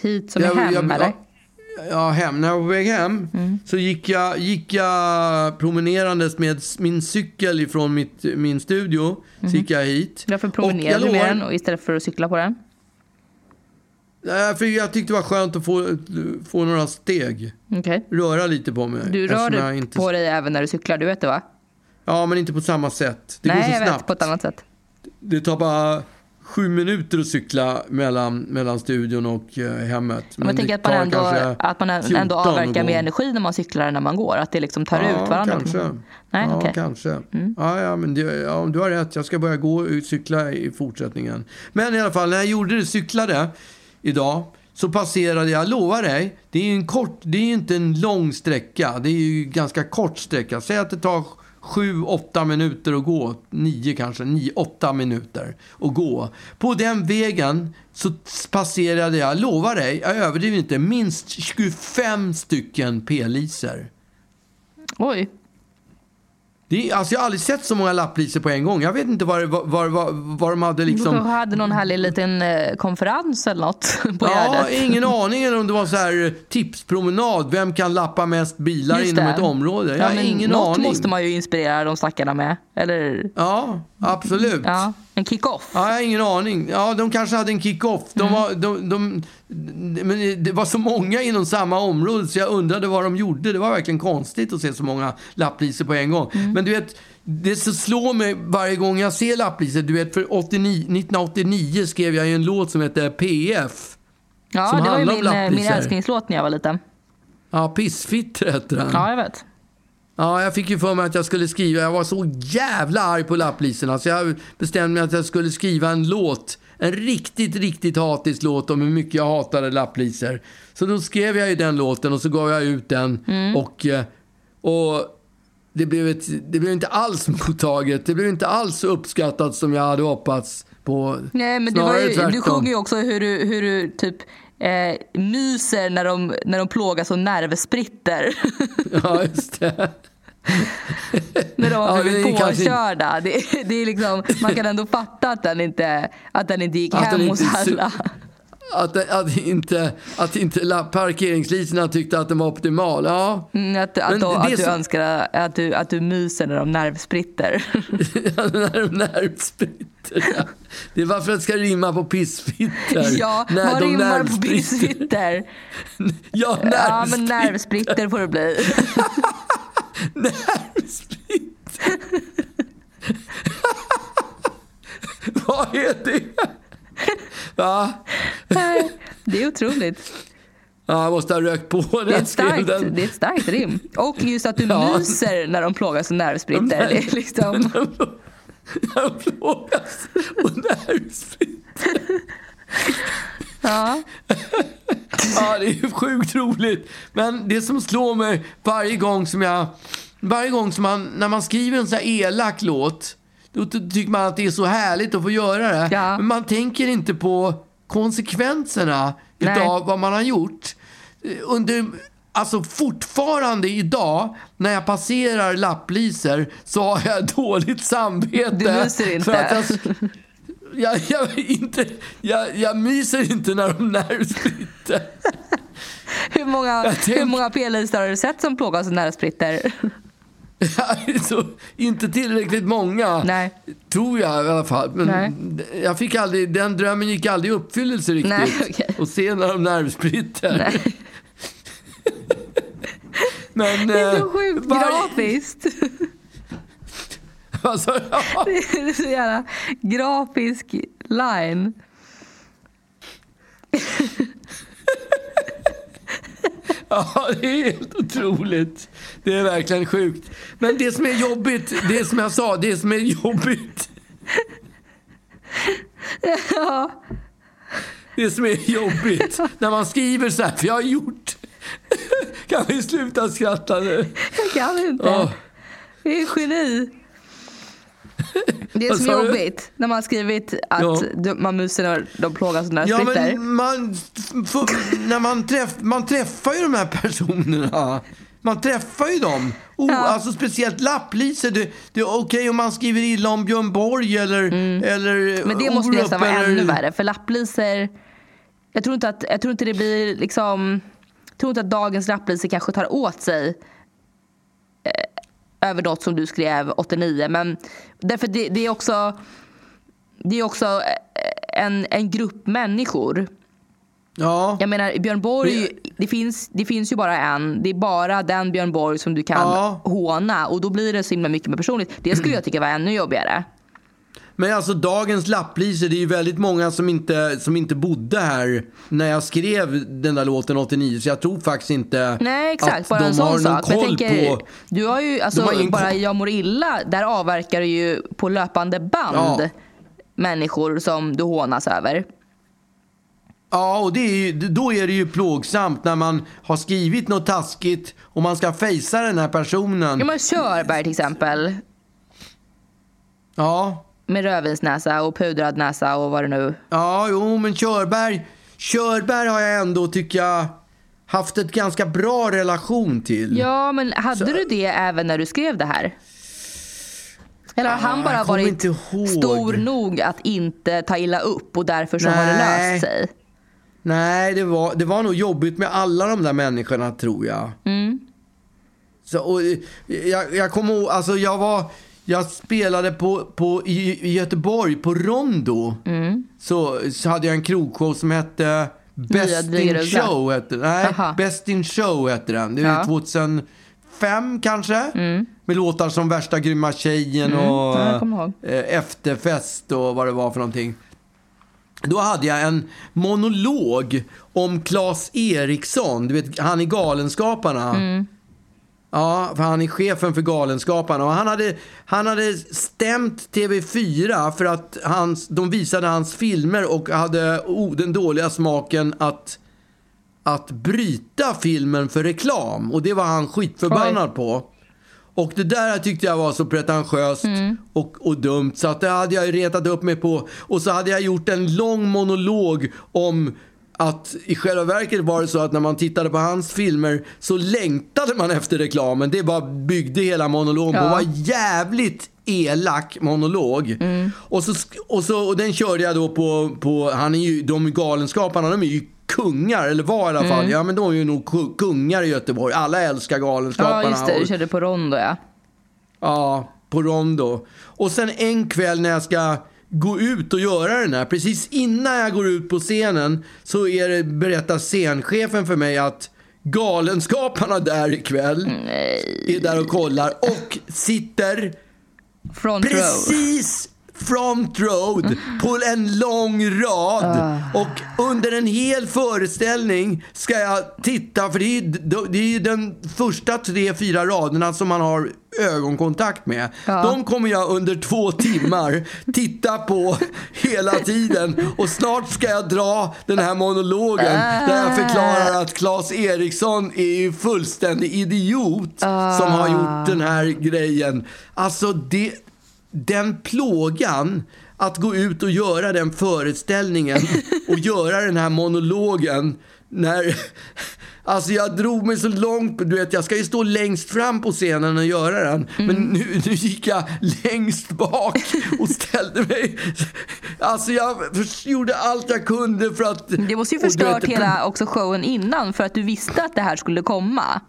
Hit som jag, är hem jag, eller? Ja, hem. När jag var på väg hem så gick jag, gick jag promenerandes med min cykel ifrån mitt, min studio. Så gick jag hit. Varför jag du med den och istället för att cykla på den? Nej, för jag tyckte det var skönt att få, få några steg. Okej. Röra lite på mig. Du rör inte, på dig även när du cyklar, du vet det va? Ja, men inte på samma sätt. Det Nej, går så jag snabbt. vet. På ett annat sätt. Det tar bara sju minuter att cykla mellan, mellan studion och eh, hemmet. Men jag tänker att man ändå, att man ändå 14 att avverkar mer energi när man cyklar än när man går. Att det liksom tar ja, ut varandra. kanske. Nej, ja, okej. kanske. Mm. Ja, ja, men det, ja, du har rätt. Jag ska börja gå och cykla i fortsättningen. Men i alla fall, när jag gjorde det, cyklade idag, så passerade jag, lovar dig, det är ju en kort, det är inte en lång sträcka. Det är ju ganska kort sträcka. Säg att det tar sju, åtta minuter att gå. Nio kanske, nio, åtta minuter att gå. På den vägen så passerade jag, lovar dig, jag överdriver inte, minst 25 stycken p-liser. Oj. Det är, alltså jag har aldrig sett så många lapplisor på en gång. Jag vet inte vad, vad, vad, vad de hade liksom... kanske hade någon härlig liten eh, konferens eller något på Ja, Gärdet. ingen aning eller om det var så här eh, tipspromenad. Vem kan lappa mest bilar Just inom det. ett område? Jag har men ingen något aning. måste man ju inspirera de stackarna med. Eller Ja, absolut. Ja. Ja, en kick-off. jag har ingen aning. Ja, de kanske hade en kick-off. De Mm. var, de, de, men det var så många inom samma område så jag undrade vad de gjorde. Det var verkligen konstigt att se så många lapplisor på en gång. Mm. Men du vet, det så slår mig varje gång jag ser lapplisor. Du vet, för 89, 1989 skrev jag ju en låt som heter PF. Ja, som det var ju min, eh, min älsklingslåt när jag var liten. Ja, Pissfitter heter den. Ja, jag vet. Ja, jag fick ju för mig att jag skulle skriva, jag var så jävla arg på lapplisorna så jag bestämde mig att jag skulle skriva en låt. En riktigt, riktigt hatisk låt om hur mycket jag hatade lapplisor. Så då skrev jag ju den låten och så gav jag ut den och, eh, och det blev, ett, det blev inte alls mottaget. Det blev inte alls så uppskattat som jag hade hoppats på. Nej, men det var ju, du sjunger ju också hur du, hur du typ eh, myser när de, när de plågas av nervspritter. Ja, just det. När de har Ja, blivit kanske inte- påkörda. Det, det är liksom, man kan ändå fatta att den inte, att den inte gick Att hem hos inte su- alla. Att, att inte, att inte parkeringslisorna tyckte att den var optimal. Ja, Mm, Att, att, då, att, du som- önskar att du, att du myser när de nervspritter. när de nervspritter. ja. Det är varför det ska rimma på pissfitter. ja, När vad de rimmar på nervspritter. pissfitter? Ja, Ja, men nervspritter. nervspritter får det bli. Nervspritter. Vad är det? Va? Det är otroligt. Ja, jag måste ha rökt på när Det är jag ett skrev starkt, den. det är ett starkt rim. Och just att du Ja. myser när de plågas av nervspritter. Det är liksom... Jag plågas och nervspritter. Ja. Ja, det är ju sjukt roligt. Men det som slår mig varje gång som jag... Varje gång som man, när man skriver en sån här elak låt, då ty- tycker man att det är så härligt att få göra det. Ja. Men man tänker inte på konsekvenserna Nej. utav vad man har gjort. Under, alltså fortfarande idag, när jag passerar lapplisor, så har jag dåligt samvete. Du myser inte. För att jag, jag, jag, inte, jag, jag myser inte när de nervspritter. Hur många, Jag tänk- hur många p-listor har du sett som plågas av nervspritter? så, inte tillräckligt många, Nej. tror jag i alla fall. Men Nej. jag fick aldrig, den drömmen gick aldrig i uppfyllelse riktigt. Nej, okej. Och se när de nervspritter. Men, Det är eh, så sjukt varje- grafiskt. Alltså, ja. Det är så jävla grafisk line. Ja, det är helt otroligt. Det är verkligen sjukt. Men det som är jobbigt, det som jag sa, det som är jobbigt. Ja. Det som är jobbigt när man skriver så här, för jag har gjort... Kan vi sluta skratta nu? Jag kan inte. Ja. Det är geni. Det som är du? jobbigt när man har skrivit att Ja. de, man muserna de plågas av Ja, nervsplitter. men man, för, när man, träff, man träffar ju de här personerna. Man träffar ju dem. Oh, Ja. Alltså speciellt lappliser. Det, det är okej om man skriver illa om Björn Borg eller... eller Mm. Men det måste nästan vara eller- ännu värre. För lapplisor, jag tror inte att, jag tror inte det blir liksom, jag tror inte att dagens lapplisor kanske tar åt sig över något som du skrev 89. Men därför det, det är också, det är också eh, en, en grupp människor. Ja. Jag menar Björn Borg, det, finns, det finns ju bara en. Det är bara den Björn Borg som du kan Ja. håna. Och då blir det så himla mycket mer personligt. Det skulle jag tycka var ännu jobbigare. Men alltså dagens lapplisor, det är ju väldigt många som inte, som inte bodde här när jag skrev den där låten 89. Så jag tror faktiskt inte Nej exakt, att de en har sån någon sak. Koll tänker, på... du har ju, alltså, har ingen bara Jag mår illa, där avverkar du ju på löpande band Ja. människor som du hånas över. Ja, och det är ju, då är det ju plågsamt när man har skrivit något taskigt och man ska fejsa den här personen. Ja men Körberg till exempel, Ja, med rödvinsnäsa och pudrad näsa och vad det nu... ja, jo, men Körberg, Körberg har jag ändå, tycker jag, haft ett ganska bra relation till. Ja men hade du det även när du skrev det här? Eller har han Ah, bara jag kommer varit stor nog att inte ta illa upp och därför så har det Nej. löst sig? Nej, det var, det var nog jobbigt med alla de där människorna tror jag. Mm. Så, och, eh, jag, jag kommer ihåg, alltså jag var, jag spelade på, på, i, i Göteborg på Rondo. Mm. Så, så hade jag en krogshow som hette Best in. Show. Hette, nej, Aha. Best in Show hette den. Det var Ja. Mm. 2005 kanske. Med låtar som Värsta grymma tjejen och Ja, eh, Efterfest och vad det var för någonting. Då hade jag en monolog om Claes Eriksson, du vet han i Galenskaparna. Ja, för han är chefen för Galenskaparna. Och han hade, han hade stämt TV4 för att hans, de visade hans filmer och hade oh, den dåliga smaken att, att bryta filmen för reklam. Och det var han skitförbannad på. Och det där tyckte jag var så pretentiöst och, och dumt så att det hade jag retat upp mig på. Och så hade jag gjort en lång monolog om att i själva verket var det så att när man tittade på hans filmer så längtade man efter reklamen. Det bara byggde hela monologen på. Det var jävligt elak monolog. Och, så, och, så, och den körde jag då på, på han är ju, de galenskaparna de är ju kungar, eller var i alla fall. Ja men de är ju nog ku- kungar i Göteborg. Alla älskar galenskaparna. Ja just det, du körde på Rondo ja. Ja, på Rondo. Och sen en kväll när jag ska gå ut och göra den här, precis innan jag går ut på scenen så är det, berättar scenchefen för mig att Galenskaparna där ikväll är där och kollar och sitter Front precis front road på en lång rad. Och under en hel föreställning ska jag titta, för det är, ju- det är ju den första tre, fyra raderna som man har ögonkontakt med. Ja. De kommer jag under två timmar titta på hela tiden. Och snart ska jag dra den här monologen där jag förklarar att Claes Eriksson är ju fullständig idiot som har gjort den här grejen. Alltså det den plågan att gå ut och göra den föreställningen och göra den här monologen när... Alltså jag drog mig så långt, du vet jag ska ju stå längst fram på scenen och göra den. Men nu, nu gick jag längst bak och ställde mig... Alltså jag gjorde allt jag kunde för att... Det måste ju förstört vet, hela också showen innan för att du visste att det här skulle komma.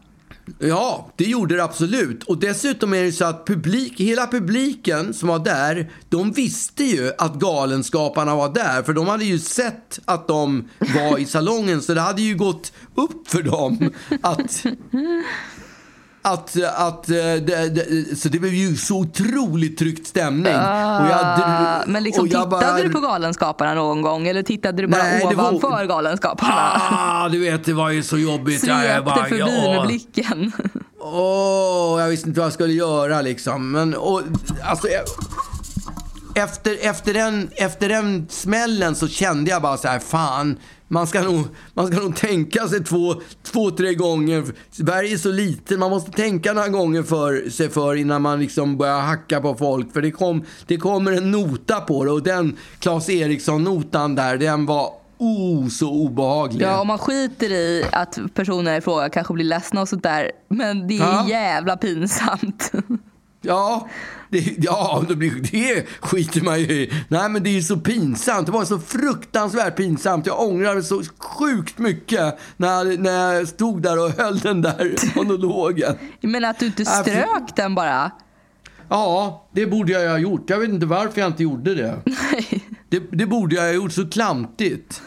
Ja, det gjorde det absolut. Och dessutom är det så att publik, hela publiken som var där, de visste ju att Galenskaparna var där. För de hade ju sett att de var i salongen. Så det hade ju gått upp för dem att... Att, att, eh, det, det, så det blev ju så otroligt tryckt stämning. Uh, och jag, men liksom, och tittade bara, du på Galenskaparna någon gång? Eller tittade du bara Nej, det var- ovanför Galenskaparna? Ah, du vet, det var ju så jobbigt. Jag Svepte bara, förbi ja. med blicken. Åh, jag visste inte vad jag skulle göra liksom. Men, och, alltså, jag- efter, efter, den, efter den smällen så kände jag bara så här, fan. Man ska nog, man ska nog tänka sig två, två, tre gånger. Sverige är så litet, man måste tänka några gånger för sig för innan man liksom börjar hacka på folk. För det, kom, det kommer en nota på det och den Claes Eriksson-notan där, den var oh, så obehaglig. Ja, om man skiter i att personer i fråga kanske blir ledsna och sånt där. Men det är Ja. jävla pinsamt. Ja, det, ja det, blir, det skiter man ju i. Nej, men det är ju så pinsamt. Det var så fruktansvärt pinsamt. Jag ångrar så sjukt mycket när, när jag stod där och höll den där monologen. Men att du inte för- strök den bara. Ja, det borde jag ha gjort. Jag vet inte varför jag inte gjorde det. Det, det borde jag ha gjort så klantigt.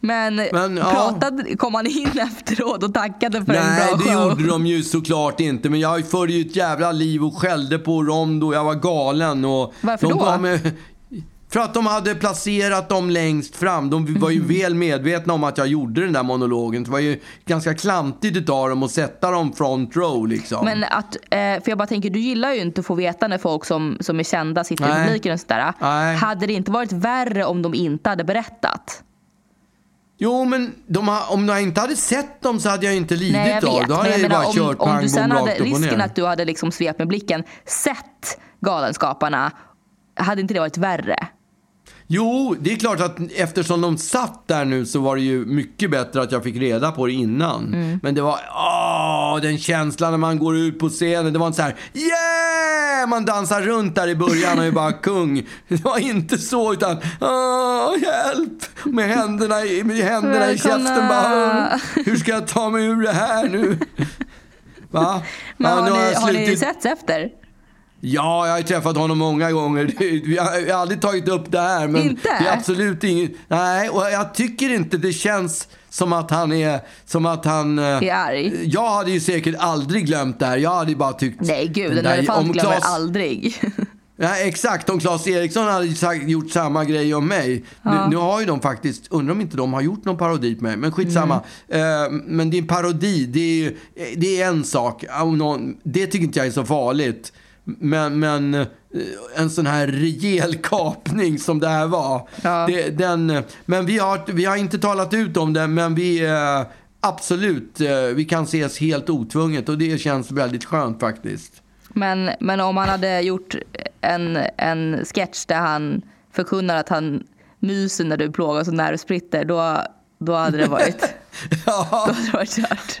Men, Men, ja. pratade, kom han in efteråt och tackade för Nej, en bra det show? gjorde de ju såklart inte. Men jag förde ju ett jävla liv och skällde på dem då jag var galen. Och Varför då? Mig, för att de hade placerat dem längst fram. De var ju Mm. väl medvetna om att jag gjorde den där monologen. Det var ju ganska klantigt utav dem att sätta dem front row liksom. Men att, eh, för jag bara tänker, du gillar ju inte att få veta när folk som, som är kända sitter i Nej. publiken och sådär. Nej. Hade det inte varit värre om de inte hade berättat? Jo, men har, om jag inte hade sett dem så hade jag inte lidit Nej jag av. vet, Då men hade jag jag menar bara om, kört om pang, du sen hade risken att du hade liksom svept med blicken, sett Galenskaparna, hade inte det varit värre? Jo, det är klart att eftersom de satt där nu så var det ju mycket bättre att jag fick reda på det innan. Mm. Men det var, åh, den känslan när man går ut på scenen. Det var inte så här, yeah! Man dansar runt där i början och är bara kung. Det var inte så, utan, åh, hjälp! Med händerna i, med händerna i käften bara, "Åh, hur ska jag ta mig ur det här nu? Va? Men Ja, har, ni, har ni setts efter? Ja, jag har träffat honom många gånger. Vi har, vi har aldrig tagit upp det här. Men Inte? Det är absolut inget. Nej, och jag tycker inte det känns som att han är... Som att han... eh, Är arg? Jag hade ju säkert aldrig glömt det här. Jag hade ju bara tyckt... Nej gud, en elefant glömmer Claes- aldrig. Ja, exakt, om Claes Eriksson hade sagt, gjort samma grej om mig. Nu, nu har ju de faktiskt, undrar om inte de har gjort någon parodi på mig, men skitsamma. Mm. Eh, men en parodi, det är, det är en sak. Det tycker inte jag är så farligt. Men, men eh, en sån här rejäl kapning som det här var. Ja. Det, den, men vi har, vi har inte talat ut om det, men vi eh, absolut, eh, vi kan ses helt otvunget och det känns väldigt skönt faktiskt. Men, men om han hade gjort en, en sketch där han förkunnar att han myser när du plågas av nervspritter, då, då hade det varit, då hade det varit kört.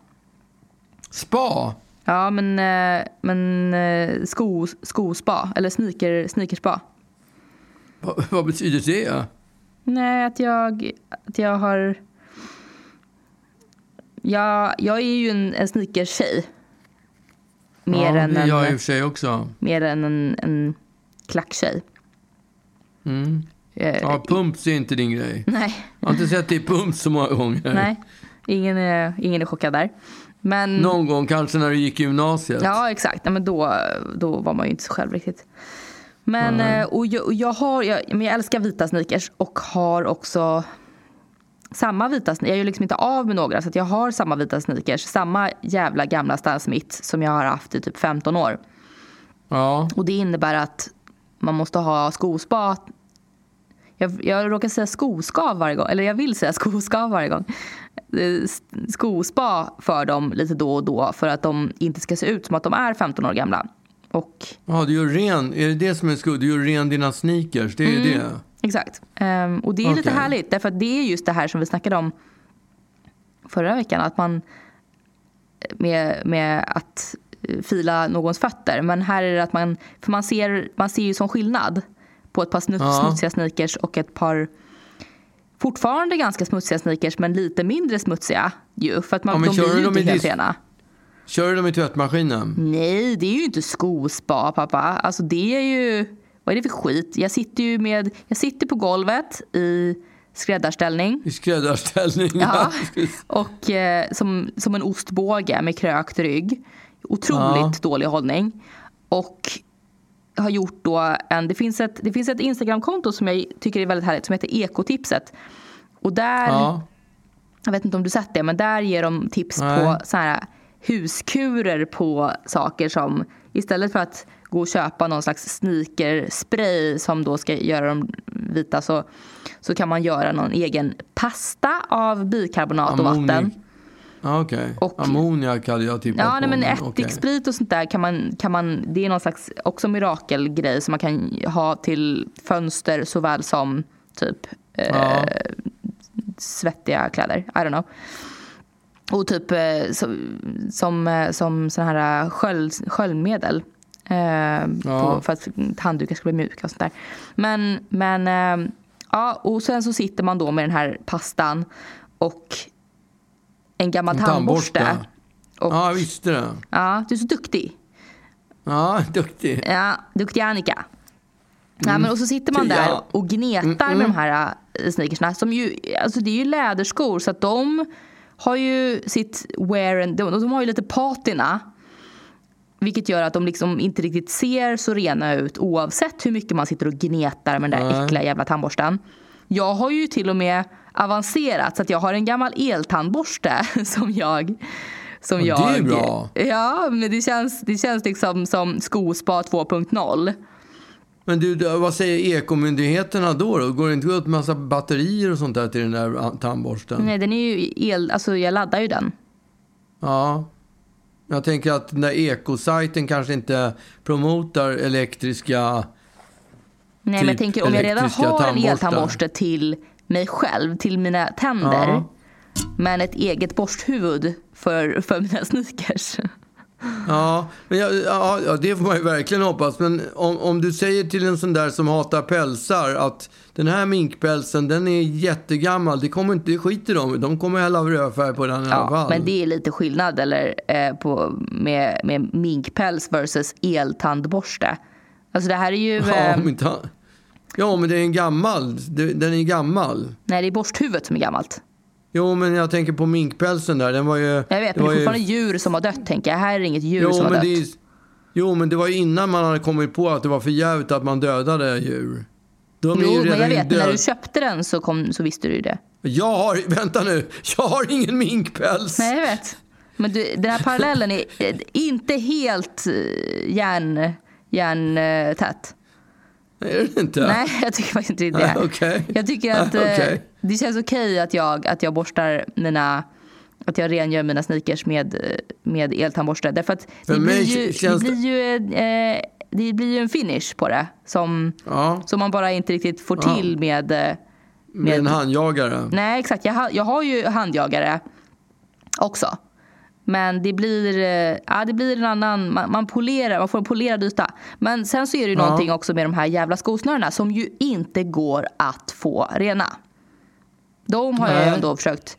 Spa? Ja men, eh, men eh, sko, skospa, eller sneaker, sneakerspa. Vad, vad betyder det? Nej, att jag, att jag har... Jag, jag är ju en, en sneakertjej. Mer ja, än det är jag i och en, för sig också. mer än en, en klacktjej. Eh, Ja, pumps är inte din grej. Nej, Jag har inte sett dig i pumps så många gånger. nej. Ingen är, ingen är chockad där. Men, Någon gång kanske när du gick i gymnasiet. Ja, exakt. Nej, men då, då var man ju inte sig själv riktigt. Men eh, och jag, och jag, har, jag, men jag älskar vita sneakers och har också samma vita sneakers. Jag gör liksom inte av med några så jag har samma vita sneakers. Samma jävla gamla Stan Smith som jag har haft i typ 15 år. Ja. Och det innebär att man måste ha skospa. Jag, jag råkar säga skoskav varje gång, eller jag vill säga skoskav varje gång. Eh, Skospa för dem lite då och då för att de inte ska se ut som att de är 15 år gamla. Och ja, du gör ren. Är det det som är skuld? Du gör ren dina sneakers. Det är ju det. Exakt. Ehm, och det är lite Okej. härligt därför att det är just det här som vi snackade om förra veckan. Att man med, med att eh, fila någons fötter. Men här är det att man, för man ser, man ser ju som skillnad på ett par snuts, Ja. smutsiga sneakers och ett par fortfarande ganska smutsiga sneakers men lite mindre smutsiga ju. För att man, Ja, de blir ju inte helt rena. Kör du dem i tvättmaskinen? Nej, det är ju inte skospa pappa. Alltså det är ju, vad är det för skit? Jag sitter ju med, jag sitter på golvet i skräddarställning. I skräddarställning? Ja. Och eh, som, som en ostbåge med krökt rygg. Otroligt Ja. dålig hållning. Och har gjort då en, det finns ett, det finns ett Instagramkonto som jag tycker är väldigt härligt som heter Ekotipset. Och där, Ja. jag vet inte om du sett det, men där ger de tips Nej. på så här huskurer på saker som istället för att gå och köpa någon slags sneakerspray som då ska göra dem vita så, så kan man göra någon egen pasta av bikarbonat och vatten. Ja, Okej. Och- Ammoniak hade jag tippat Ja, på. nej, men ättiksprit och sånt där kan man, kan man, det är någon slags också mirakelgrej som man kan ha till fönster såväl som typ eh, Ja. svettiga kläder. I don't know. Och typ eh, som, som, eh, som sån här sköld, sköljmedel. Eh, Ja. på, för att handdukar ska bli mjuka och sånt där. Men, men eh, ja, och sen så sitter man då med den här pastan och en gammal En tandborste. tandborste. Och, Ja, jag visste det. Ja, du är så duktig. Ja, duktig. Ja, duktig Annika. Ja, men och så sitter man där och gnetar med de här äh, sneakersna. Som ju, alltså det är ju läderskor så att de har ju sitt wear and, de, de har ju lite patina. Vilket gör att de liksom inte riktigt ser så rena ut oavsett hur mycket man sitter och gnetar med den där Nej. äckliga jävla tandborsten. Jag har ju till och med avancerat så att jag har en gammal eltandborste som jag som Ja, det är jag, bra. Ja, men det känns, det känns liksom som skospa 2.0. Men du, vad säger ekomyndigheterna då? då? Går det inte åt massa batterier och sånt där till den där ah, tandborsten? Nej, den är ju el, alltså jag laddar ju den. Ja. Jag tänker att den där ekosajten kanske inte promotar elektriska... Nej, men jag tänker om jag redan har en eltandborste till mig själv, till mina tänder. Ja. Men ett eget borsthuvud för, för mina sneakers. Ja, men jag, ja, det får man ju verkligen hoppas. Men om, om du säger till en sån där som hatar pälsar att den här minkpälsen den är jättegammal, det kommer inte, de i. De kommer hälla rödfärg på den i alla Ja, fall. men det är lite skillnad eller, eh, på, med, med minkpäls versus eltandborste. Alltså det här är ju... Ja, eh, ja, men det är en gammal. Den är gammal. nej, det är borsthuvudet som är gammalt. Jo, men jag tänker på minkpälsen där. Den var ju... Jag vet, men det är ju- fortfarande djur som har dött tänker jag. Här är det inget djur Jo, som har dött. är, jo, men det var ju innan man hade kommit på att det var för jävligt att man dödade djur. De Jo, ju men jag vet, död. när du köpte den så, kom, så visste du ju det. Jag har, vänta nu, jag har ingen minkpäls. Nej, jag vet. Men du, den här parallellen är eh, inte helt eh, järn, järntät. Är det inte? Nej, jag tycker faktiskt inte det. Nej, okej. Jag tycker att eh, Okej. det känns okej att, jag, att jag borstar mina att jag rengör mina sneakers med, eh, med eltandborste. Därför att det blir, ju, känns det- blir ju, eh, det blir ju en finish på det som, Ja, som man bara inte riktigt får Ja. till med... eh, med en handjagare. Nej, exakt. Jag jag har ju handjagare också. Men det blir, eh, ja, det blir en annan, man, man polerar, man får en polerad yta. Men sen så är det ju Ja. någonting också med de här jävla skosnörena som ju inte går att få rena. De har jag Nej. även då försökt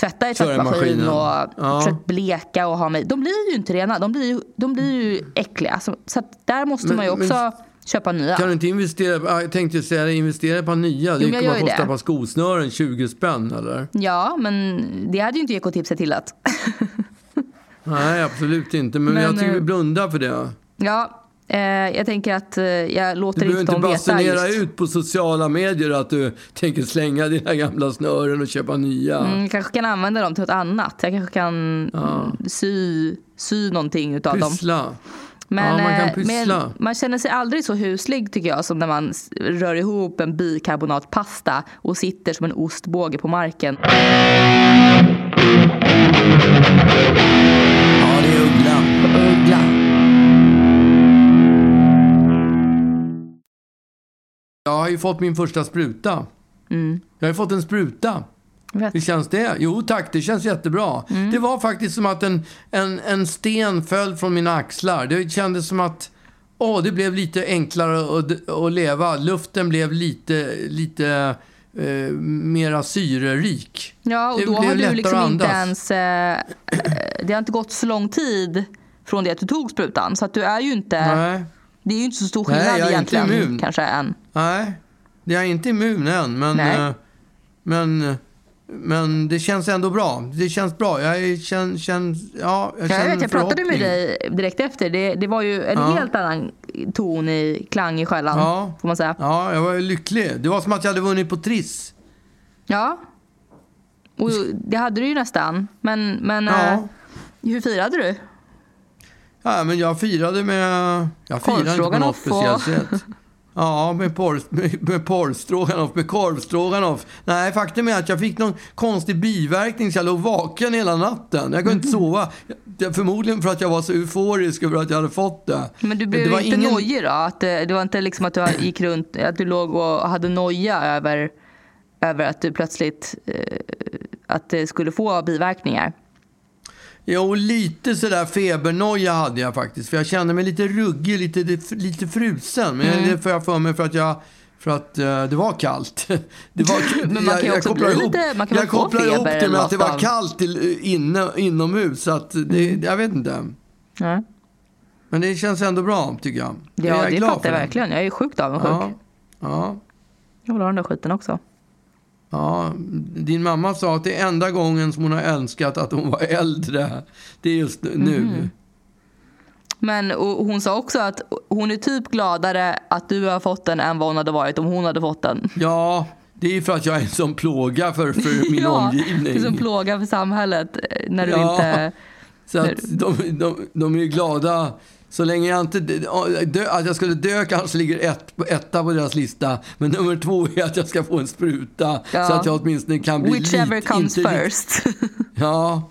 tvätta i tvättmaskin och Ja. försökt bleka och ha med. De blir ju inte rena, de blir ju, de blir ju äckliga. Så, så där måste Men- man ju också men- Köpa nya. Kan du inte investera, jag tänkte säga investera på nya, det Jo, kommer kosta på skosnören 20 spänn eller? Ja, men det hade ju inte ekotipset tillåtit. Nej, absolut inte, men, Men, jag tycker eh, vi blundar för det. ja, eh, jag tänker att eh, jag Du låter behöver inte inte dem veta basunera just. ut på sociala medier att du tänker slänga dina gamla snören och köpa nya. Mm, jag kanske kan använda dem till något annat. Jag kanske kan mm, sy, sy någonting utav dem. Pyssla. Men, Ja, man kan eh, pyssla. men man känner sig aldrig så huslig tycker jag som när man rör ihop en bikarbonatpasta och sitter som en ostbåge på marken. Ja, det är Uggla. Uggla. Jag har ju fått min första spruta. Jag har ju fått en spruta. Hur känns det? Jo tack, det känns jättebra. Det var faktiskt som att en, en, en sten föll från mina axlar. Det kändes som att åh, det blev lite enklare att, att leva. Luften blev lite, lite eh, mera syrerik. Ja, och Det då har du liksom inte ens... Eh, eh, det har inte gått så lång tid från det att du tog sprutan. Så att du är ju inte... Nej, Det är ju inte så stor Nej, skillnad jag är inte egentligen. immun. Kanske än. nej. Jag är inte immun än, men, Nej. eh, men, men det känns ändå bra. Det känns bra. Jag är, känn, känn, ja, jag Jag, känner vet, jag pratade med dig direkt efter. Det, det var ju en Ja. helt annan ton i klang i skällan. Ja. Får man säga. Ja, jag var lycklig. Det var som att jag hade vunnit på Triss. Ja. Och det hade du ju nästan. Men, men Ja. eh, hur firade du? Ja, men jag firade med... Jag firade inte på något speciellt sätt. Ja, med, porr, med, med porrstroganoff, med korvstroganoff. Nej, faktum är att jag fick någon konstig biverkning så jag låg vaken hela natten. Jag kunde inte Mhm. sova. Jag, förmodligen för att jag var så euforisk över att jag hade fått det. Men du det blev var inte ingen- nojig då? Att, eh, det var inte liksom att du gick runt, att du låg och hade noja över, över att du plötsligt eh, att det skulle få biverkningar? Jo, lite sådär febernoja hade jag faktiskt. För jag kände mig lite ruggig, lite, lite frusen. Men Mm. det får jag för mig för att jag... För att eh, det var kallt. Det var, Men man kan ju också kopplar ihop, lite- man kan jag kopplar ihop det med att det var kallt till, inne, inomhus. Så att det, Mm. jag vet inte. Ja, Men det känns ändå bra, tycker jag. ja jag är det fattar jag verkligen. Jag är sjukt avundsjuk. Ja, ja, Jag vill ha den där skiten också. Ja. Din mamma sa att det är enda gången som hon har önskat att hon var äldre. Det är just nu. Mhm. Men och hon sa också att hon är typ gladare att du har fått den än vad hon hade varit om hon hade fått den. Ja, det är för att jag är en sån plåga för, för min ja, omgivning. Det är som plåga för samhället eh, när du Ja. inte... Så att de, de, de är ju glada. Så länge jag inte dö, att jag skulle dö kanske ligger ett, etta på deras lista. Men nummer två är att jag ska få en spruta. Ja. Så att jag åtminstone kan bli Whichever lit, comes lit- first. Ja,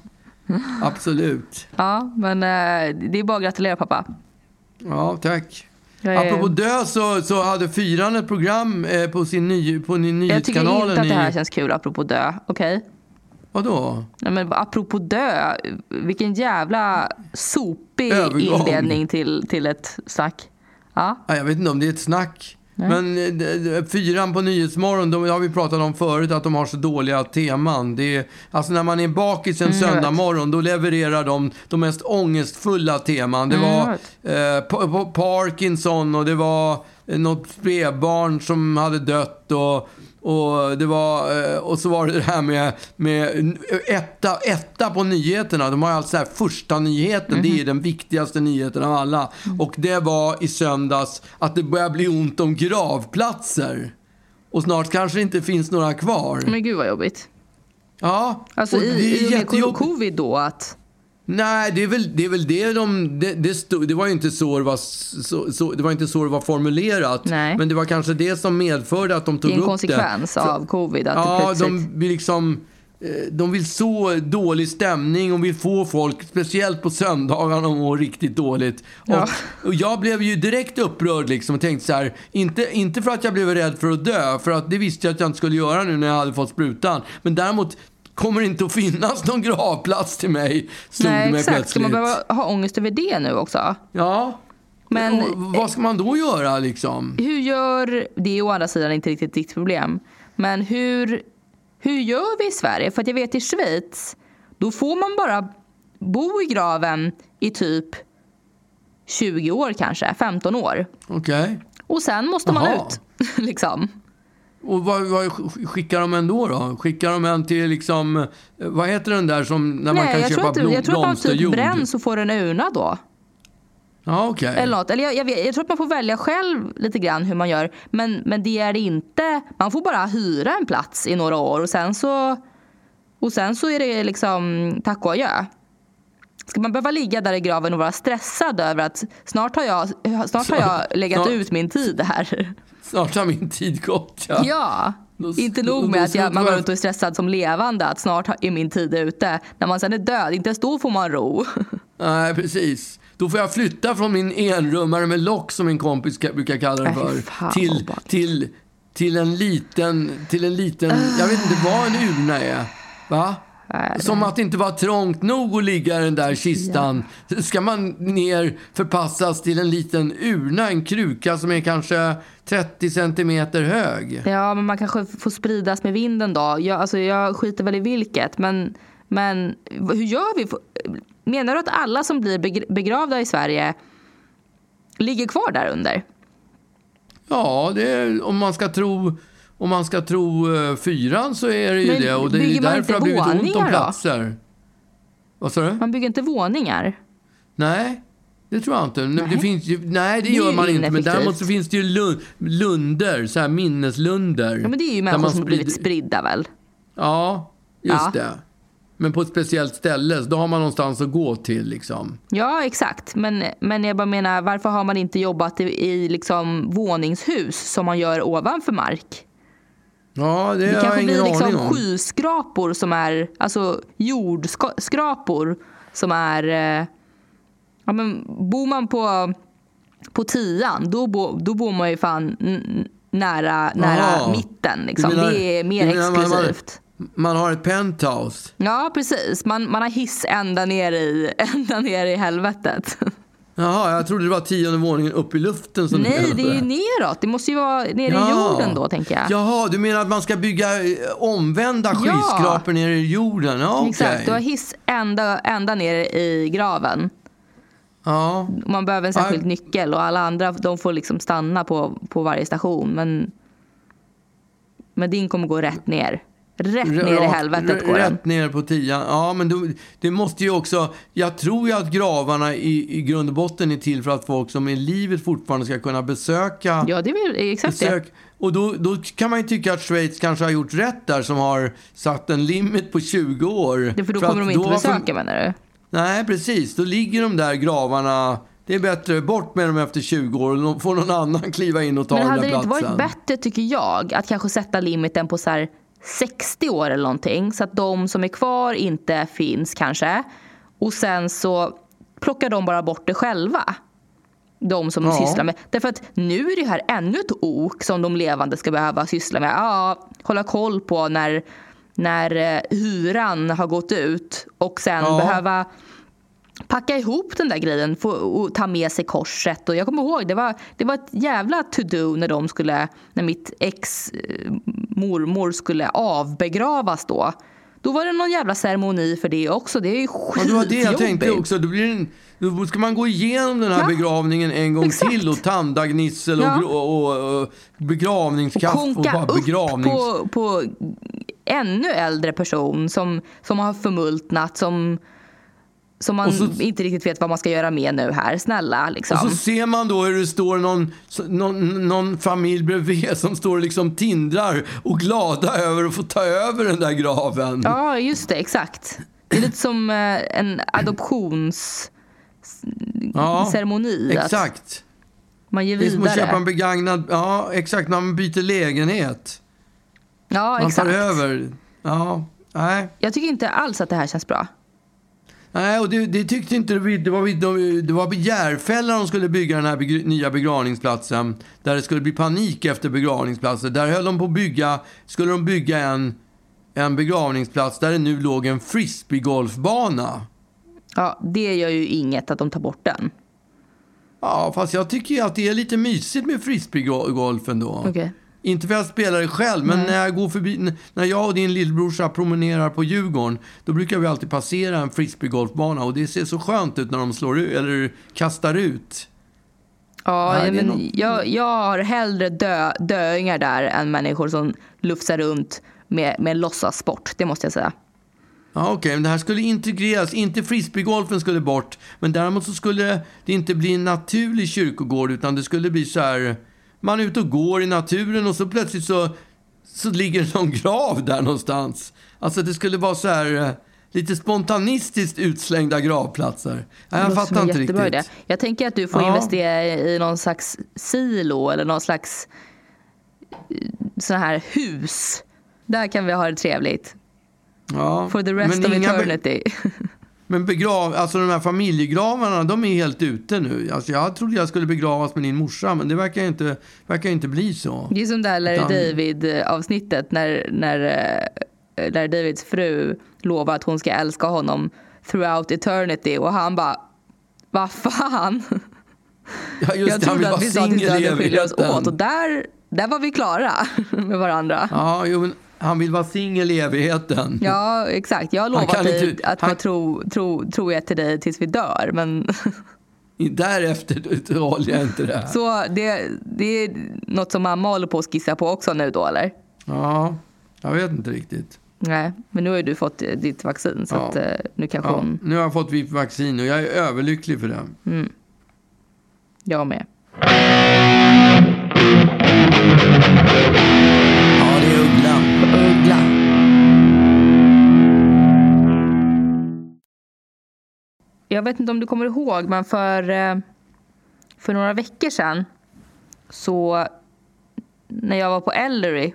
absolut. ja, men eh, det är bara att gratulera pappa. Ja, tack. Jag, är, Apropå dö så, så hade Fyran ett program eh, på sin, ny, på ny, jag tycker nyhetskanalen. inte att det här i, känns kul apropå dö. Okej? Vadå? Nej, men apropå dö, vilken jävla sopig Övergång. inledning till, till ett snack. Ja, Ja, jag vet inte om det är ett snack. Men eh, fyran på Nyhetsmorgon, de har vi pratat om förut att de har så dåliga teman. Det är, alltså när man är bakis en Mm, söndag morgon, då levererar de de mest ångestfulla teman. Det Mm, var eh, pa- pa- Parkinson och det var eh, något spädbarn som hade dött och och, det var, eh, och så var det det här med, med etta, etta på nyheterna. De har alltså här första nyheten. Det är den viktigaste nyheten av alla. Och det var i söndags att det börjar bli ont om gravplatser. Och snart kanske det inte finns några kvar. men gud vad jobbigt. Ja, Alltså och det i, är i och med covid då att... Nej, det är väl det, är väl det de... Det, det, stod, det var ju inte så det var, så, så, det var inte så det var formulerat. Nej. Men det var kanske det som medförde att de tog Det är en upp konsekvens det. av covid att det Ja, plötsligt... de liksom... eh, De vill så dålig stämning och vill få folk, speciellt på söndagarna, att må riktigt dåligt. Ja. Och, och jag blev ju direkt upprörd liksom och tänkte så här, inte, inte för att jag blev rädd för att dö, för att det visste jag att jag inte skulle göra nu när jag hade fått sprutan. Men däremot kommer det inte att finnas någon gravplats till mig, slog Nej mig exakt, ska plötsligt. man behöva ha ångest över det nu också? Ja. Men- och vad ska man då göra liksom? Hur gör, det är å andra sidan inte riktigt ditt problem, men hur, hur gör vi i Sverige? För att jag vet i Schweiz, då får man bara bo i graven i typ 20 år kanske, 15 år. Okej. Och sen måste man Jaha. ut. liksom. Och vad, vad sk- skickar de en då, då? Skickar de en till liksom, eh, vad heter den där som när man Nej, kan jag tror, köpa inte, blom, jag tror att man typ blomsterjord? bränns och får en urna då. Ja, okej. Eller något. Eller jag, jag, vet, jag tror att man får välja själv lite grann hur man gör. Men, men det är inte, man får bara hyra en plats i några år och sen så, och sen så är det liksom tack och adjö. Ska man behöva ligga där i graven och vara stressad över att snart har jag, snart har jag legat Snart- ut min tid här. Snart har min tid gått. Ja. Ja, Då- inte nog då med att jag, man går runt och är stressad som levande att snart är min tid ute. När man sen är död, inte ens då får man ro. Nej, precis. Då får jag flytta från min enrummare med lock, som min kompis ka- brukar kalla den för, fan, till, till, till en liten, till en liten, jag vet inte vad en urna är. Va? Som att det inte var trångt nog att ligga i den där kistan. Ska man ner, förpassas till en liten urna, en kruka som är kanske 30 centimeter hög. Ja, men man kanske får spridas med vinden då. Jag, alltså, jag skiter väl i vilket. Men, men hur gör vi? Menar du att alla som blir begr- begravda i Sverige ligger kvar där under? Ja, det är, om man ska tro... Om man ska tro eh, fyran så är det ju Men det. Och det är därför det har blivit ont om våningar då? platser. Vad sa du? Man bygger inte våningar. Nej, det tror jag inte. Det Nej. finns ju, nej, det, Det gör man inte. Men däremot så finns det ju lun, lunder, så här minneslunder. Ja, men det är ju människor man som har blivit spridda väl? Ja, just Ja. det. Men på ett speciellt ställe, så då har man någonstans att gå till liksom. Ja, exakt. Men, men jag bara menar, varför har man inte jobbat i, i liksom våningshus som man gör ovanför mark? Ja, det, Det kanske blir liksom om. skyskrapor som är, alltså jordskrapor som är, eh, ja men bor man på, på tian då, bo, då bor man ju fan nära, nära mitten liksom. Menar- det är mer menar man- man- exklusivt. Man har ett penthouse. Ja precis, man, man har hiss ända ner i, ända ner i helvetet. Jaha, jag trodde det var tionde våningen upp i luften som Nej, det är ju neråt. Det måste ju vara nere i jorden då tänker jag. Jaha, du menar att man ska bygga eh, omvända Ja. skyskrapor nere i jorden? Ja, okej. Exakt, du har hiss ända, ända ner i graven. Ja. Man behöver en särskild Ja. nyckel och alla andra de får liksom stanna på, på varje station. Men, men din kommer gå rätt ner. Rätt ner i helvetet går. Rätt ner på tian. Ja, men då, det måste ju också... Jag tror ju att gravarna i, i grund och botten är till för att folk som är i livet fortfarande ska kunna besöka... Ja, det är exakt det. besök. Och då, då kan man ju tycka att Schweiz kanske har gjort rätt där som har satt en limit på 20 år. Det för då För kommer de inte för- besöka menar du? Nej, precis. Då ligger de där gravarna... Det är bättre bort med dem efter 20 år och får någon annan kliva in och ta Men den hade där det inte platsen. varit bättre tycker jag att kanske sätta limiten på så här 60 år eller någonting så att de som är kvar inte finns kanske. Och sen så plockar de bara bort det själva. De som Ja. sysslar med. Därför att nu är det här ännu ett ok som de levande ska behöva syssla med. Ja, hålla koll på när, när eh, hyran har gått ut och sen Ja. behöva packa ihop den där grejen få, och ta med sig korset. Och jag kommer ihåg, det var, det var ett jävla to-do när de skulle, när mitt ex eh, mormor skulle avbegravas då. Då var det någon jävla ceremoni för det också. Det är ju Ja, det var det jag tänkte skitjobbigt. också. Då, blir en, då ska man gå igenom den här Ja, begravningen en gång exakt. till och tandagnissel och, Ja. och, och, och begravningskaffe och, konka bara upp begravnings... på, på ännu äldre person som, som har förmultnat, som, som man så- inte riktigt vet vad man ska göra med nu här. Snälla liksom. Och så ser man då hur det står någon, någon, någon familj bredvid som står och liksom tindrar och glada över att få ta över den där graven. Ja, just det. Exakt. Det är lite som eh, en adoptionsceremoni. Ja, exakt. Man ger Det är som att köpa en vidare. begagnad... Ja, exakt. Man byter lägenhet. Ja, Man tar exakt. över. Ja, nej. Jag tycker inte alls att det här känns bra. Nej, och det, det tyckte inte. Det var, de, det var Järfälla de skulle bygga den här begr- nya begravningsplatsen. Där det skulle bli panik efter begravningsplatsen. Där höll de på att bygga, skulle de bygga en, en begravningsplats där det nu låg en frisbeegolfbana. Ja, det gör ju inget att de tar bort den. Ja, fast jag tycker ju att det är lite mysigt med frisbeegolfen då. Okej. Inte för att jag spelar det själv, men när jag går förbi, när jag och din lillbrorsa promenerar på Djurgården, då brukar vi alltid passera en frisbeegolfbana och det ser så skönt ut när de slår ut, eller kastar ut. Ja, Nej, men något- jag, jag har hellre dö, döingar där än människor som lufsar runt med, med låtsassport. Det måste jag säga. Ja, okej, men det här skulle integreras. Inte frisbeegolfen skulle bort, men däremot så skulle det inte bli en naturlig kyrkogård, utan det skulle bli så här... Man är ute och går i naturen och så plötsligt så, så ligger det någon grav där någonstans. Alltså det skulle vara så här eh, lite spontanistiskt utslängda gravplatser. Ja, jag fattar inte riktigt. idé. Jag tänker att du får Ja. investera i någon slags silo eller någon slags eh, sån här hus. Där kan vi ha det trevligt. Ja, For the rest men of inga eternity. Men begrav, alltså de här familjegravarna, de är helt ute nu. Alltså jag trodde jag skulle begravas med din morsa, men det verkar inte, verkar inte bli så. Det är som det här Larry Utan- David-avsnittet när, när eh, Larry Davids fru lovar att hon ska älska honom throughout eternity och han bara vad fan? Ja, just jag trodde att vi sa att skulle skilja oss åt och där, där var vi klara med varandra. Ja, jo, men han vill vara singel i evigheten. Ja, exakt. Jag har lovat dig inte- att han- vara tro, tro, troget till dig tills vi dör. Men Därefter håller jag inte det så det, det är något som mamma håller på att skissa på också nu då, eller? Ja, jag vet inte riktigt. Nej, men nu har ju du fått eh, ditt vaccin så Ja. att, eh, nu kanske Ja, hon... nu har jag fått vitt vaccin och jag är överlycklig för det. Jag med. Jag vet inte om du kommer ihåg, men för, eh, för några veckor sedan så när jag var på Ellery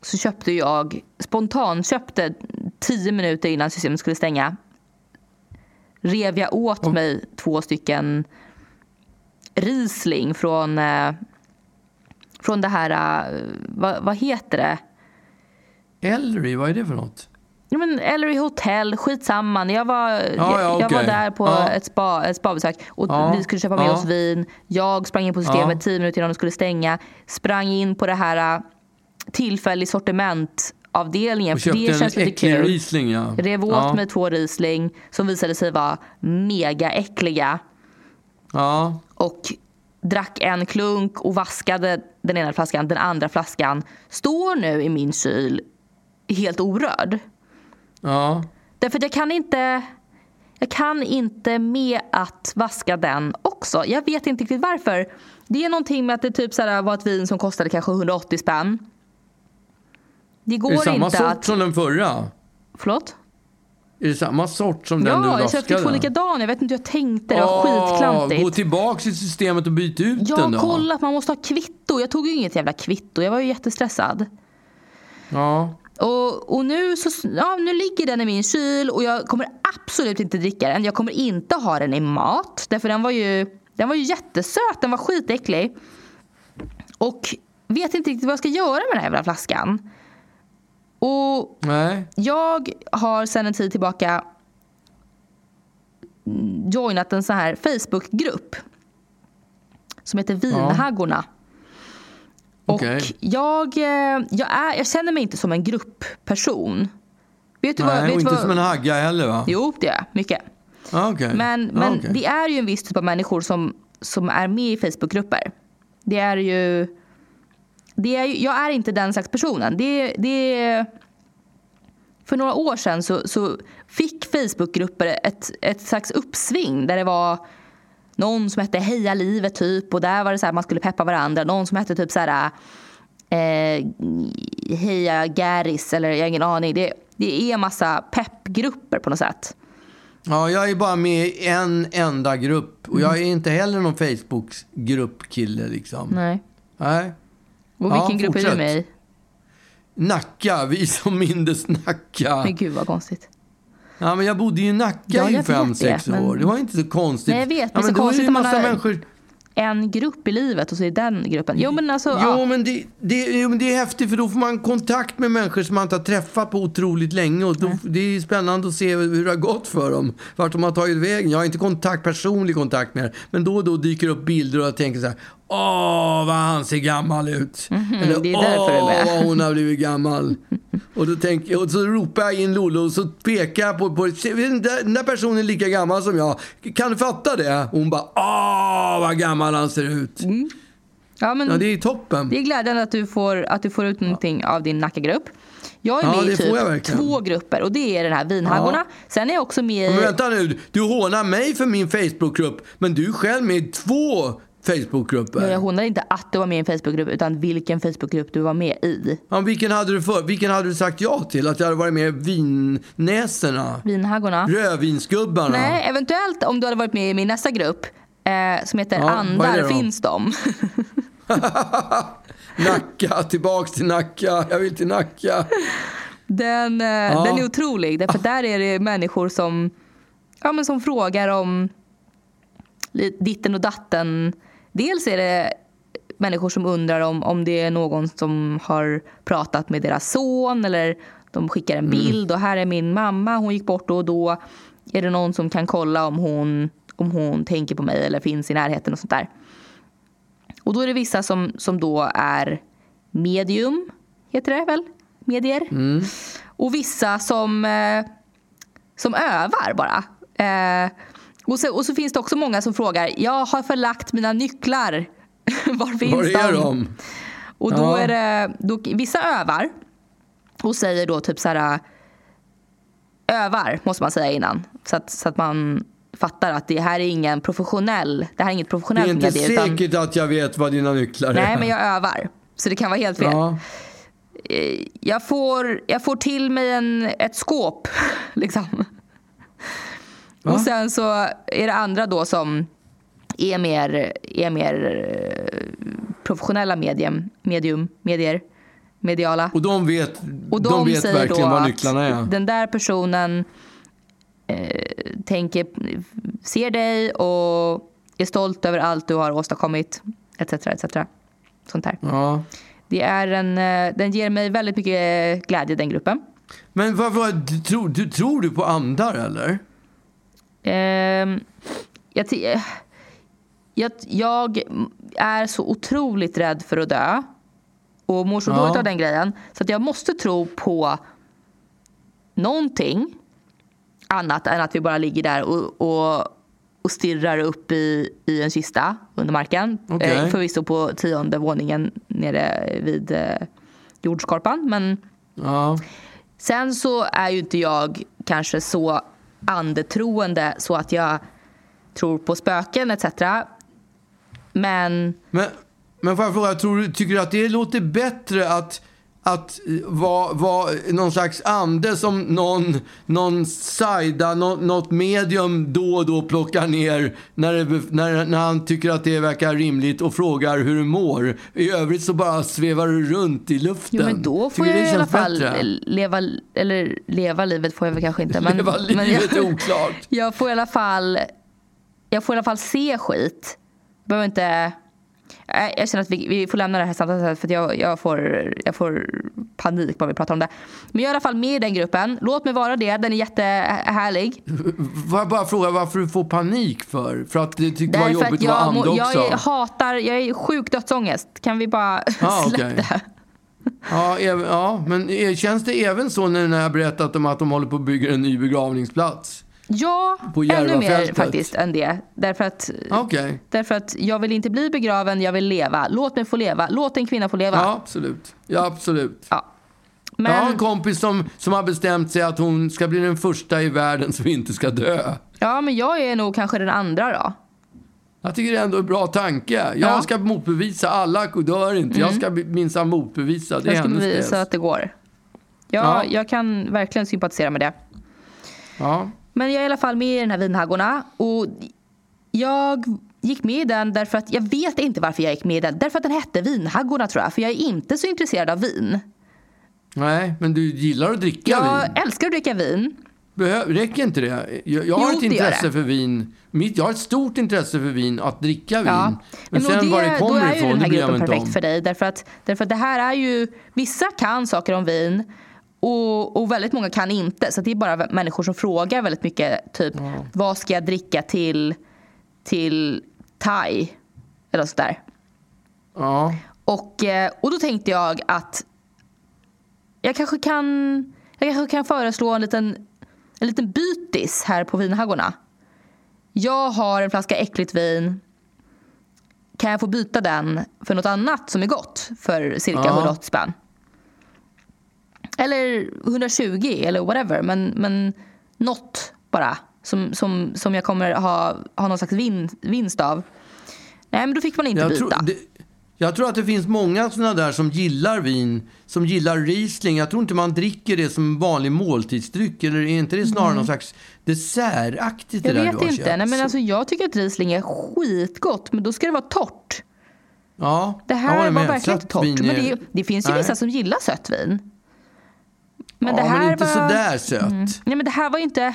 så köpte jag spontant köpte tio minuter innan systemet skulle stänga rev jag åt mig två stycken Riesling från, eh, från det här, eh, vad, vad heter det? Ellery, vad är det för något? Men Ellery Hotel, skitsamma. När Jag var, ja, jag, jag var där på Ja. ett, spa, ett spabesök och Ja, vi skulle köpa med oss vin. Jag sprang in på systemet tio minuter innan de skulle stänga. Sprang in på det här äh, tillfällig sortimentavdelningen. Och för det köpte känns en äcklig kul. Riesling, ja. Rev åt mig två Riesling som visade sig vara mega äckliga. Ja, Och drack en klunk och vaskade den ena flaskan. Den andra flaskan står nu i min kyl helt orörd. Ja. Därför att jag kan inte jag kan inte med att vaska den också. Jag vet inte riktigt varför. Det är någonting med att det typ så här var ett vin som kostade kanske 180 spänn. Det Är går det samma inte sort att... som den förra? Förlåt? Är det samma sort som den du Ja, jag vaskade? köpte två likadana. Jag vet inte hur jag tänkte. Det var Åh, skitklantigt. Gå tillbaka till systemet och byt ut Jag den då. kollat, man måste ha kvitto. Jag tog ju inget jävla kvitto. Jag var ju jättestressad. Ja. Och, och nu, så, ja, nu ligger den i min kyl och jag kommer absolut inte dricka den. Jag kommer inte ha den i mat. Därför den var ju, den var ju jättesöt, den var skitäcklig. Och vet inte riktigt vad jag ska göra med den här jävla flaskan. Och Nej. jag har sedan en tid tillbaka joinat en sån här Facebookgrupp som heter Vinhaggorna. Och jag, eh, jag, är, jag känner mig inte som en gruppperson. Vet du vad? Nej, vet och inte vad? som en hagga heller va? Jo, det är jag. Mycket. Ah, okej. Men, Ah, men okej. det är ju en viss typ av människor som, som är med i Facebookgrupper. Det är ju... Det är, ju- jag är inte den slags personen. Det, det, för några år sedan så, så fick Facebookgrupper ett, ett slags uppsving där det var någon som hette Heja livet typ och där var det så här man skulle peppa varandra. Någon som hette typ så här eh, Heja Garis eller jag har ingen aning. Det, det är massa peppgrupper på något sätt. Ja, jag är bara med i en enda grupp. Och jag är inte heller någon Facebook-gruppkille liksom. Nej. Nej. Och Ja, vilken grupp är du fortsätt. med i? Nacka, vi som mindes Nacka. Men gud vad konstigt. Ja, men jag bodde ju i Nacka i fem, sex det, men- år. Det var inte så konstigt. Nej, jag vet. Det är Ja, så men då konstigt är det om man har- människor... En grupp i livet och så är den gruppen. Jo men alltså, Jo, ja. men det, det, jo, men det är häftigt för då får man kontakt med människor som man inte har träffat på otroligt länge. Och då, det är spännande att se hur det har gått för dem. Vart de har tagit vägen. Jag har inte kontakt, personlig kontakt med er. Men då och då dyker upp bilder och jag tänker så här. Åh, vad han ser gammal ut. Mhm, Eller det är därför är åh, med." vad hon har blivit gammal. och, då tänker, och så ropar jag in Lollo och så pekar jag på, på den, där, den där personen är lika gammal som jag. Kan du fatta det? Och hon bara, åh, vad gammal han ser ut. Ja, men Ja, det är toppen. Det är glädjande att du får, att du får ut någonting av din Nackagrupp. Jag är Ja, med i typ två grupper och det är den här vinhaggorna. Ja. Sen är jag också med Men i... vänta nu, du hånar mig för min Facebookgrupp, men du är själv med i två Facebookgrupper. Jag hånar inte att du var med i en Facebookgrupp utan vilken Facebookgrupp du var med i. Ja, vilken, hade du för, vilken hade du sagt ja till? Att jag hade varit med i Vinnäsorna? Vinhaggorna. Rödvinsgubbarna? Nej, eventuellt om du hade varit med i min nästa grupp eh, som heter Ja, Andar finns de. Nacka, tillbaks till Nacka. Jag vill till Nacka. Den, eh, den är otrolig. Därför där är det människor som, ja, men som frågar om ditten och datten. Dels är det människor som undrar om, om det är någon som har pratat med deras son eller de skickar en bild och här är min mamma, hon gick bort då och då. Är det någon som kan kolla om hon, om hon tänker på mig eller finns i närheten och sånt där. Och då är det vissa som, som då är medium, heter det väl? Medier. Och vissa som, eh, som övar bara. Och, så, och så finns det också många som frågar, jag har förlagt mina nycklar. Var finns Var är de? de? Och då Ja. är det, då, vissa övar och säger då typ så här, övar måste man säga innan. Så att, så att man fattar att det här är ingen professionell, det här är inget Det är professionellt inte medie. utan- säkert att jag vet vad dina nycklar är. Nej, men jag övar. Så det kan vara helt fel. Ja. Eh, Jag, får, jag får till mig en, ett skåp. Liksom. Och sen så är det andra då som är mer, är mer eh, professionella medium, medium, medier, mediala. Och de vet, Och de vet säger verkligen vad nycklarna är. Den där personen eh, tänker, ser dig och är stolt över allt du har åstadkommit. Etc. etc. Sånt där. Ja. Det är en, eh, den ger mig väldigt mycket glädje, den gruppen. Men vad, vad, du, tror, du, tror du på andar eller? Ehm, jag, eh, jag, jag är så otroligt rädd för att dö och mår så Ja. dåligt av den grejen så att jag måste tro på någonting annat än att vi bara ligger där och, och, och stirrar upp i, i en kista under marken. Okej. Eh, förvisso på tionde våningen nere vid eh, jordskorpan. Men Ja. Sen så är ju inte jag kanske så andetroende så att jag tror på spöken etc. Men Men, men får jag fråga, tror tycker du att det låter bättre att, att vara var någon slags ande som någon, någon sajda, nå- något medium då och då plockar ner när, det, när, när han tycker att det verkar rimligt och frågar hur du mår. I övrigt så bara svävar du runt i luften. Jo, men då får Tycker jag i alla fall bättre? leva, eller leva livet får jag väl kanske inte. Men, Leva men livet jag, är oklart. jag får i alla fall jag får i alla fall se skit. Jag behöver inte... Nej, Jag känner att vi, vi får lämna det här samtalet för jag, jag, får, jag får panik bara vi pratar om det. Men jag är i alla fall med i den gruppen. Låt mig vara det. Den är jättehärlig. Får jag bara fråga varför du får panik för? För att du tyckte det var jobbigt att att vara ande också? jag hatar, jag är sjuk dödsångest. Kan vi bara Ah, släppa okej. det? Ja, ja, men eh, känns det även så när jag har berättat om att de håller på att bygga en ny begravningsplats? Ja, ännu mer faktiskt än det. Därför att, Okej. därför att jag vill inte bli begraven, jag vill leva. Låt mig få leva. Låt en kvinna få leva. Ja, absolut. Ja, absolut. Ja. Jag har en Men, kompis som, som har bestämt sig att hon ska bli den första i världen som inte ska dö. ja, men jag är nog kanske den andra då. Jag tycker det är ändå en bra tanke. Jag Ja. Mm. ska motbevisa, alla dör inte. Jag ska minsann motbevisa. Det Jag ska bevisa att det går. Ja, Ja. Jag kan verkligen sympatisera med det. Ja. Men jag är i alla fall med i den här vinhaggorna. Och jag gick med i den därför att jag vet inte varför jag gick med i den. Därför att den hette Vinhaggorna tror jag. För jag är inte så intresserad av vin. Nej, men du gillar att dricka Jag vin. älskar att dricka vin. Behö- räcker inte det? Jag, jag har Jo, ett det intresse det. för vin. Mitt, jag har ett stort intresse för vin, att dricka vin. Ja. Men Men sen då var det då kommer är ju ifrån, den det här bryr jag mig gruppen inte perfekt om. för dig. Därför att, därför att det här är ju, vissa kan saker om vin och, och väldigt många kan inte. Så det är bara människor som frågar väldigt mycket. Typ, vad ska jag dricka till, till thai? Eller sådär. Ja. Och, eh, och då tänkte jag att jag kanske kan, jag kanske kan föreslå en liten, en liten bytis här på vinhaggorna. Jag har en flaska äckligt vin. Kan jag få byta den för något annat som är gott för cirka Ja. 180 spänn? Eller 120 eller whatever. Men, men något bara som, som, som jag kommer ha, ha någon slags vin, vinst av. Nej, men då fick man inte Jag byta. tror, det, jag tror att det finns många sådana där som gillar vin, som gillar Riesling. Jag tror inte man dricker det som vanlig måltidsdryck. Eller är inte det snarare någon slags dessertaktigt? Jag det där vet du har inte. köpt? Nej, men Så- alltså, jag tycker att Riesling är skitgott, men då ska det vara torrt. ja, Det här var verkligen inte torrt. vin Men är- det, det finns ju Nej. vissa som gillar sött vin. Men ja, det här men inte var... Mm. sådär sött. Nej, men det här var ju inte...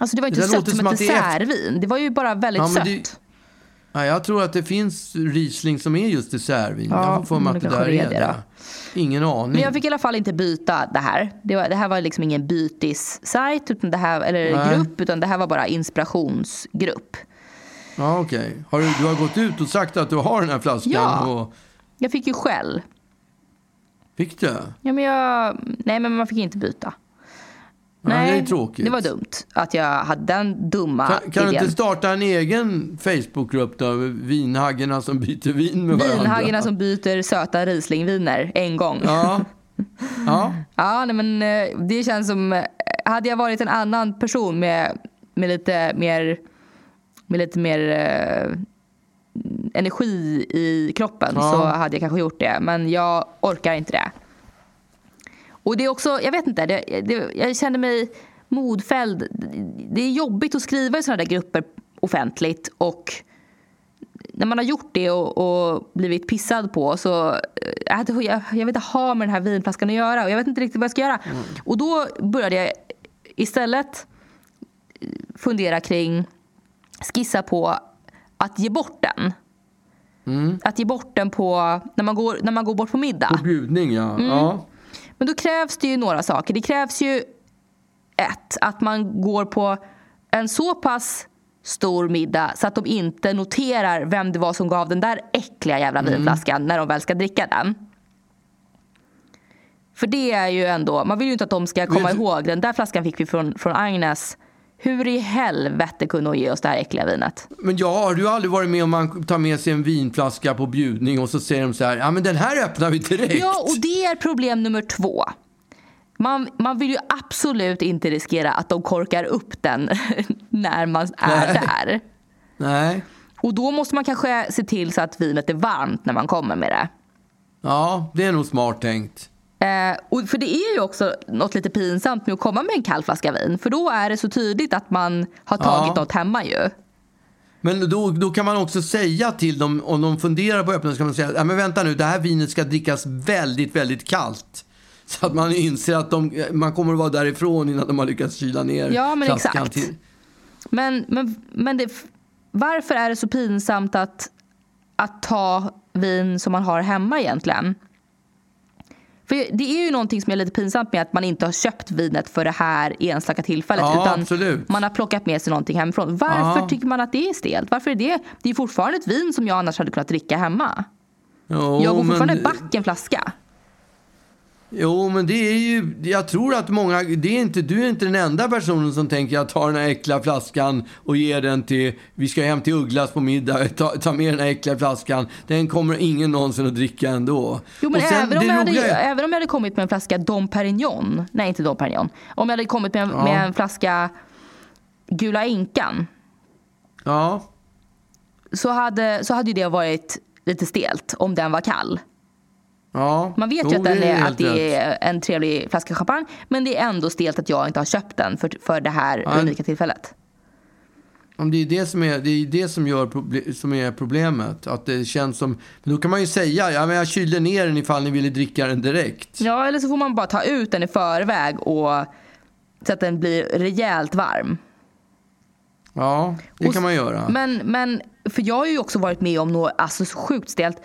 Alltså det var inte Det där sött som som ett det dessertvin. Det var ju bara väldigt Ja, sött. det- Ja, jag tror att det finns Riesling som är just dessertvin. Ja, jag får för mig att det där är det det. Ingen aning. Men jag fick i alla fall inte byta det här. Det, var, det här var liksom ingen bytissajt utan det här, eller Nej. grupp, utan det här var bara inspirationsgrupp. Ja, okej. Har du, du har gått ut och sagt att du har den här flaskan? Ja. Och, Jag fick ju skäll. Fick du? Ja, men jag, nej, men man fick inte byta. Ja, det är tråkigt. det var dumt att jag hade den dumma Kan, kan du inte starta en egen Facebookgrupp då? Vinhaggarna som byter vin med varandra. Vinhaggarna som byter söta Rieslingviner en gång. Ja. Ja. Ja, nej, men eh, det känns som... eh, Hade jag varit en annan person med, med lite mer, med lite mer eh, energi i kroppen Ja. så hade jag kanske gjort det. Men jag orkar inte det. Och det är också, jag vet inte, det, det, jag känner mig modfälld. Det är jobbigt att skriva i sådana där grupper offentligt och när man har gjort det och, och blivit pissad på så eh, jag, jag, jag vill inte ha med den här vinflaskan att göra och jag vet inte riktigt vad jag ska göra. Och då började jag istället fundera kring, skissa på att ge bort den. Att ge bort den på, när man går, när man går bort på middag. På bjudning, ja. Mm. ja. Men då krävs det ju några saker. Det krävs ju ett, att man går på en så pass stor middag så att de inte noterar vem det var som gav den där äckliga jävla vinflaskan när de väl ska dricka den. För det är ju ändå, man vill ju inte att de ska komma ihåg, den där flaskan fick vi från, från Agnes. Hur i helvete kunde hon ge oss det här äckliga vinet? Men ja, har du aldrig varit med om man tar med sig en vinflaska på bjudning och så säger de så här, ja men den här öppnar vi direkt. Ja, och det är problem nummer två. Man, man vill ju absolut inte riskera att de korkar upp den när man är Nej. där. Nej. Och då måste man kanske se till så att vinet är varmt när man kommer med det. Ja, det är nog smart tänkt. Eh, och för det är ju också något lite pinsamt med att komma med en kall flaska vin. För då är det så tydligt att man har tagit Ja. något hemma ju. Men då, då kan man också säga till dem, om de funderar på att öppna, så kan man säga, ja men vänta nu, det här vinet ska drickas väldigt, väldigt kallt. Så att man inser att de, man kommer att vara därifrån innan de har lyckats kyla ner Ja, men exakt. till. Men, men, men det, varför är det så pinsamt att, att ta vin som man har hemma egentligen? För det är ju någonting som är lite pinsamt med att man inte har köpt vinet för det här enstaka tillfället. Ja, utan absolut. man har plockat med sig någonting hemifrån. Varför Ja. tycker man att det är stelt? Varför är det? Det är fortfarande ett vin som jag annars hade kunnat dricka hemma. Jo, jag går fortfarande men, back en flaska. Jo, men det är ju, jag tror att många, det är inte, du är inte den enda personen som tänker jag tar den här äckliga flaskan och ger den till, vi ska hem till Ugglas på middag, ta, ta med den här äckliga flaskan. Den kommer ingen någonsin att dricka ändå. Jo, men sen, även, om jag hade, roliga även om jag hade kommit med en flaska Dom Perignon. Nej, inte Dom Perignon. Om jag hade kommit med, Ja. med en flaska Gula Inkan. Ja, så hade, så hade ju det varit lite stelt om den var kall. Ja. Man vet ju att, den är, att det är en trevlig flaska champagne men det är ändå stelt att jag inte har köpt den för, för det här Ja. unika tillfället. Det är det som är, det är det som, gör, som är problemet. Att det känns som, men då kan man ju säga, ja men jag kylde ner den ifall ni ville dricka den direkt. Ja, eller så får man bara ta ut den i förväg och så att den blir rejält varm. Ja, det Och- kan man göra. Men, men för jag har ju också varit med om något alltså, så sjukt stelt.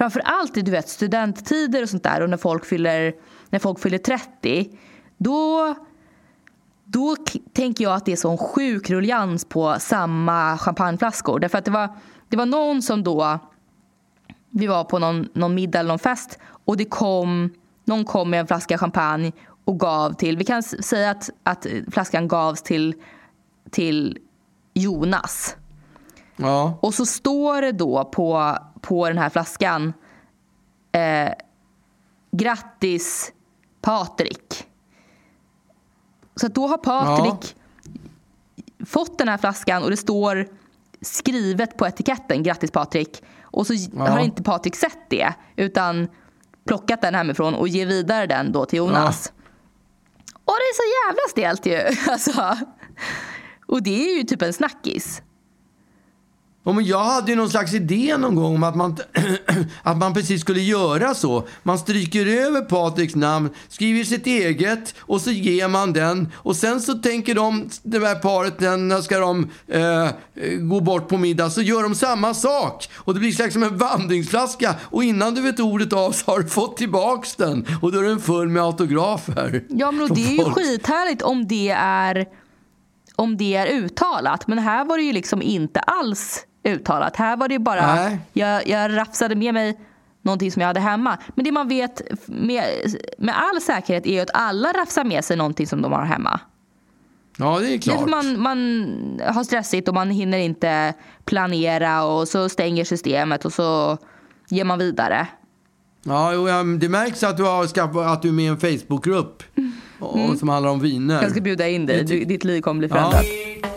Framförallt i du vet, studenttider och sånt där och när folk fyller, när folk fyller 30. Då, då tänker jag att det är sån sjuk ruljans på samma champagneflaskor. Därför att det var, det var någon som då vi var på någon, någon middag eller någon fest och det kom, någon kom med en flaska champagne och gav till, vi kan säga att, att flaskan gavs till, till Jonas. Ja. Och så står det då på, på den här flaskan eh, Grattis Patrik. Så då har Patrik ja. fått den här flaskan och det står skrivet på etiketten Grattis Patrik. Och så ja. har inte Patrik sett det utan plockat den hemifrån och ger vidare den då till Jonas. Ja. Och det är så jävla stelt ju. Alltså. Och det är ju typ en snackis. Men jag hade ju någon slags idé någon gång om att man, att man precis skulle göra så. Man stryker över Patriks namn, skriver sitt eget och så ger man den. Och sen så tänker de, det här paret, när ska de eh, gå bort på middag, så gör de samma sak. Och det blir slags som en vandringsflaska. Och innan du vet ordet av så har du fått tillbaks den. Och då är den full med autografer. Ja, men det är ju skithärligt om det är om det är uttalat. Men här var det ju liksom inte alls uttalat. Här var det bara, jag, jag rafsade med mig någonting som jag hade hemma. Men det man vet med, med all säkerhet är ju att alla rafsar med sig någonting som de har hemma. Ja, det är klart. Man, man har stressigt och man hinner inte planera och så stänger systemet och så ger man vidare. Ja, det märks att du, har att du är med i en Facebookgrupp mm. som handlar om viner. Jag ska bjuda in dig. Ditt liv kommer bli förändrat. Ja.